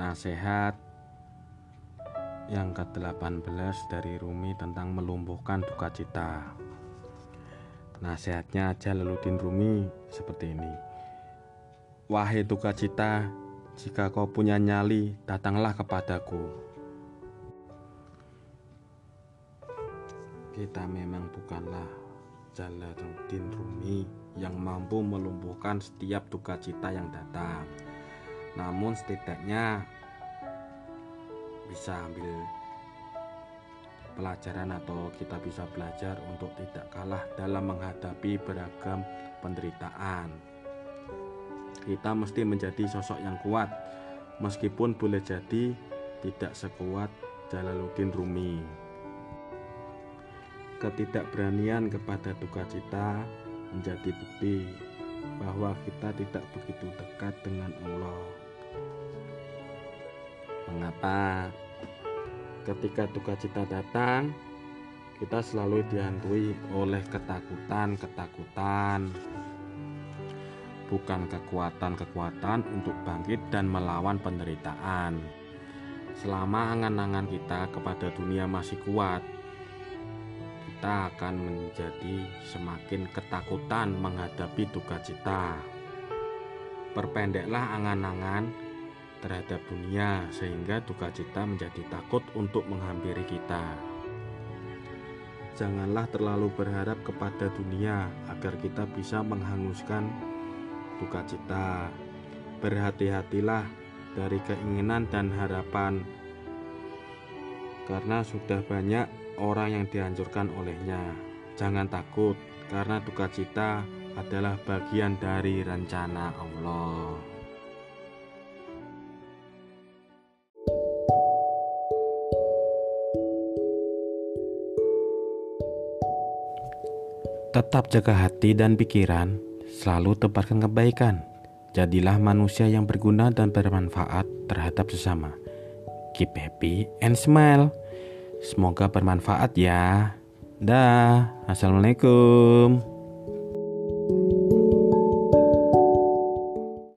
Nasihat yang ke-18 dari Rumi tentang melumpuhkan duka cita. Nasihatnya Jalaluddin Rumi seperti ini. Wahai duka cita, jika kau punya nyali, datanglah kepadaku. Kita memang bukanlah Jalaluddin Rumi yang mampu melumpuhkan setiap duka cita yang datang. Namun setidaknya bisa ambil pelajaran atau kita bisa belajar untuk tidak kalah dalam menghadapi beragam penderitaan. Kita mesti menjadi sosok yang kuat, meskipun boleh jadi tidak sekuat Jalaluddin Rumi. Ketidakberanian kepada duka cita menjadi bukti bahwa kita tidak begitu dekat dengan Allah. Mengapa? Ketika duka cita datang, kita selalu dihantui oleh ketakutan-ketakutan, bukan kekuatan-kekuatan untuk bangkit dan melawan penderitaan. Selama angan-angan kita kepada dunia masih kuat, kita akan menjadi semakin ketakutan menghadapi duka cita. Perpendeklah angan-angan terhadap dunia, sehingga duka cita menjadi takut untuk menghampiri kita. Janganlah terlalu berharap kepada dunia agar kita bisa menghanguskan duka cita. Berhati-hatilah dari keinginan dan harapan, karena sudah banyak orang yang dihancurkan olehnya. Jangan takut, karena duka cita adalah bagian dari rencana Allah. Tetap jaga hati dan pikiran, selalu tebarkan kebaikan. Jadilah manusia yang berguna dan bermanfaat terhadap sesama. Keep happy and smile. Semoga bermanfaat ya. Dah, assalamualaikum.